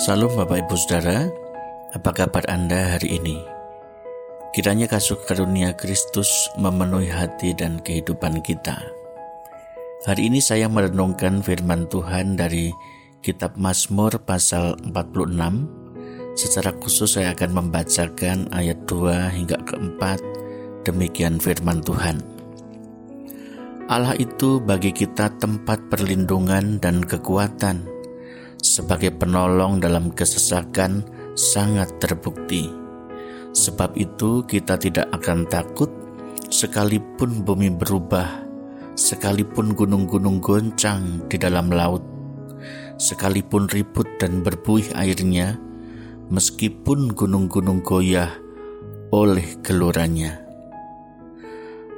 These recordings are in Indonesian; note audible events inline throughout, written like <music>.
Salam Bapak Ibu Saudara, apa kabar Anda hari ini? Kiranya kasih karunia Kristus memenuhi hati dan kehidupan kita. Hari ini saya merenungkan firman Tuhan dari kitab Mazmur pasal 46. Secara khusus saya akan membacakan ayat 2 hingga keempat. Demikian firman Tuhan. Allah itu bagi kita tempat perlindungan dan kekuatan sebagai penolong dalam kesesakan sangat terbukti. Sebab itu kita tidak akan takut sekalipun bumi berubah, sekalipun gunung-gunung goncang di dalam laut, sekalipun ribut dan berbuih airnya, meskipun gunung-gunung goyah oleh gelurannya.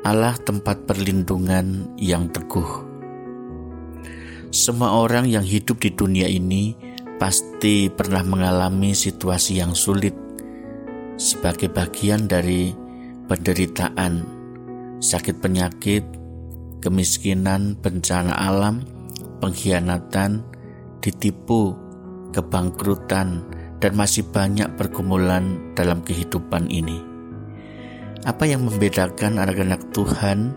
Allah tempat perlindungan yang teguh semua orang yang hidup di dunia ini pasti pernah mengalami situasi yang sulit sebagai bagian dari penderitaan, sakit penyakit, kemiskinan, bencana alam, pengkhianatan, ditipu, kebangkrutan, dan masih banyak pergumulan dalam kehidupan ini. Apa yang membedakan anak-anak Tuhan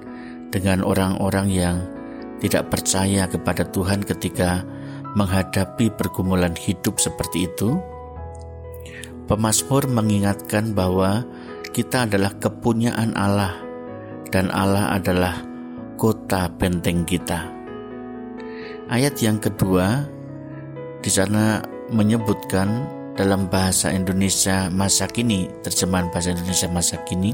dengan orang-orang yang tidak percaya kepada Tuhan ketika menghadapi pergumulan hidup seperti itu? Pemasmur mengingatkan bahwa kita adalah kepunyaan Allah dan Allah adalah kota benteng kita. Ayat yang kedua di sana menyebutkan dalam bahasa Indonesia masa kini, terjemahan bahasa Indonesia masa kini,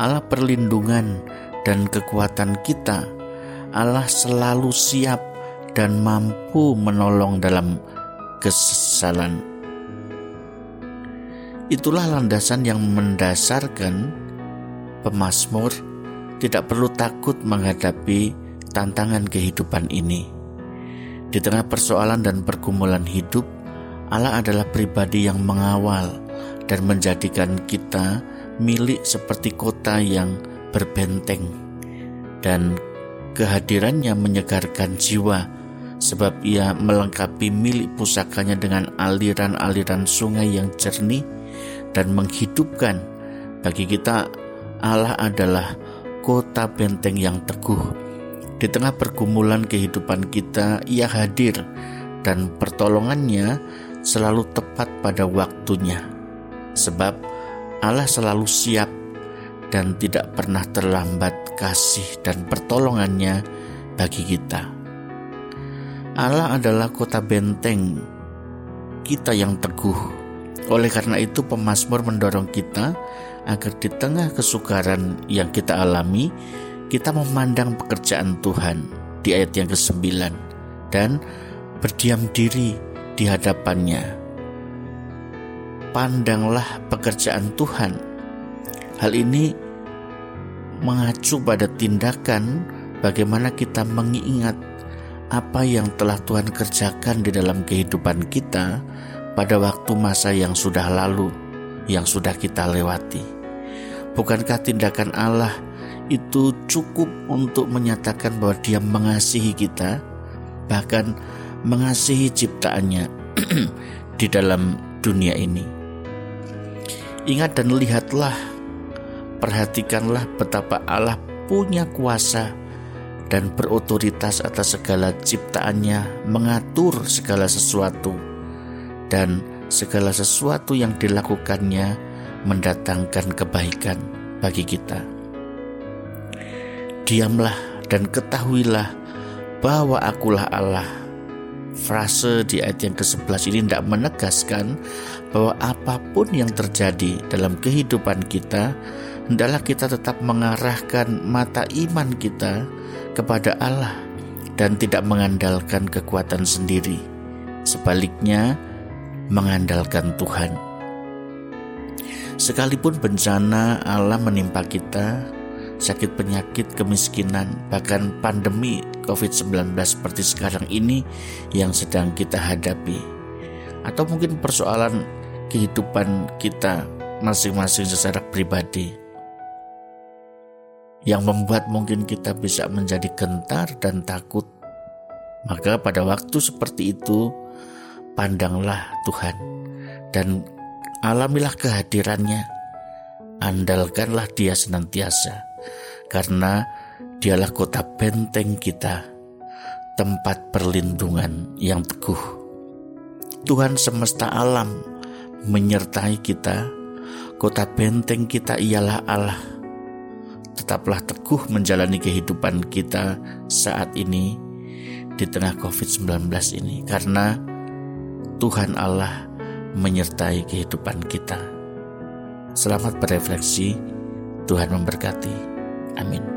Allah perlindungan dan kekuatan kita Allah selalu siap dan mampu menolong dalam kesesalan. Itulah landasan yang mendasarkan pemazmur tidak perlu takut menghadapi tantangan kehidupan ini. Di tengah persoalan dan pergumulan hidup, Allah adalah pribadi yang mengawal dan menjadikan kita milik seperti kota yang berbenteng dan Kehadirannya menyegarkan jiwa, sebab ia melengkapi milik pusakanya dengan aliran-aliran sungai yang jernih dan menghidupkan. Bagi kita, Allah adalah kota benteng yang teguh. Di tengah pergumulan kehidupan kita, Ia hadir dan pertolongannya selalu tepat pada waktunya. Sebab Allah selalu siap dan tidak pernah terlambat kasih dan pertolongannya bagi kita. Allah adalah kota benteng kita yang teguh. Oleh karena itu pemazmur mendorong kita agar di tengah kesukaran yang kita alami, kita memandang pekerjaan Tuhan di ayat yang ke-9 dan berdiam diri di hadapannya. Pandanglah pekerjaan Tuhan Hal ini mengacu pada tindakan bagaimana kita mengingat apa yang telah Tuhan kerjakan di dalam kehidupan kita pada waktu masa yang sudah lalu, yang sudah kita lewati. Bukankah tindakan Allah itu cukup untuk menyatakan bahwa Dia mengasihi kita, bahkan mengasihi ciptaannya <clears throat> di dalam dunia ini? Ingat dan lihatlah perhatikanlah betapa Allah punya kuasa dan berotoritas atas segala ciptaannya, mengatur segala sesuatu, dan segala sesuatu yang dilakukannya mendatangkan kebaikan bagi kita. Diamlah dan ketahuilah bahwa akulah Allah. Frase di ayat yang ke-11 ini tidak menegaskan bahwa apa pun yang terjadi dalam kehidupan kita hendaklah kita tetap mengarahkan mata iman kita kepada Allah dan tidak mengandalkan kekuatan sendiri. Sebaliknya, mengandalkan Tuhan. Sekalipun bencana Allah menimpa kita, sakit penyakit, kemiskinan, bahkan pandemi COVID-19 seperti sekarang ini yang sedang kita hadapi. Atau mungkin persoalan kehidupan kita masing-masing secara pribadi yang membuat mungkin kita bisa menjadi gentar dan takut. Maka pada waktu seperti itu, pandanglah Tuhan dan alamilah kehadirannya. Andalkanlah dia senantiasa, karena dialah kota benteng kita, tempat perlindungan yang teguh. Tuhan semesta alam menyertai kita, kota benteng kita ialah Allah. Tetaplah teguh menjalani kehidupan kita saat ini di tengah COVID-19 ini, karena Tuhan Allah menyertai kehidupan kita. Selamat berefleksi, Tuhan memberkati. Amin.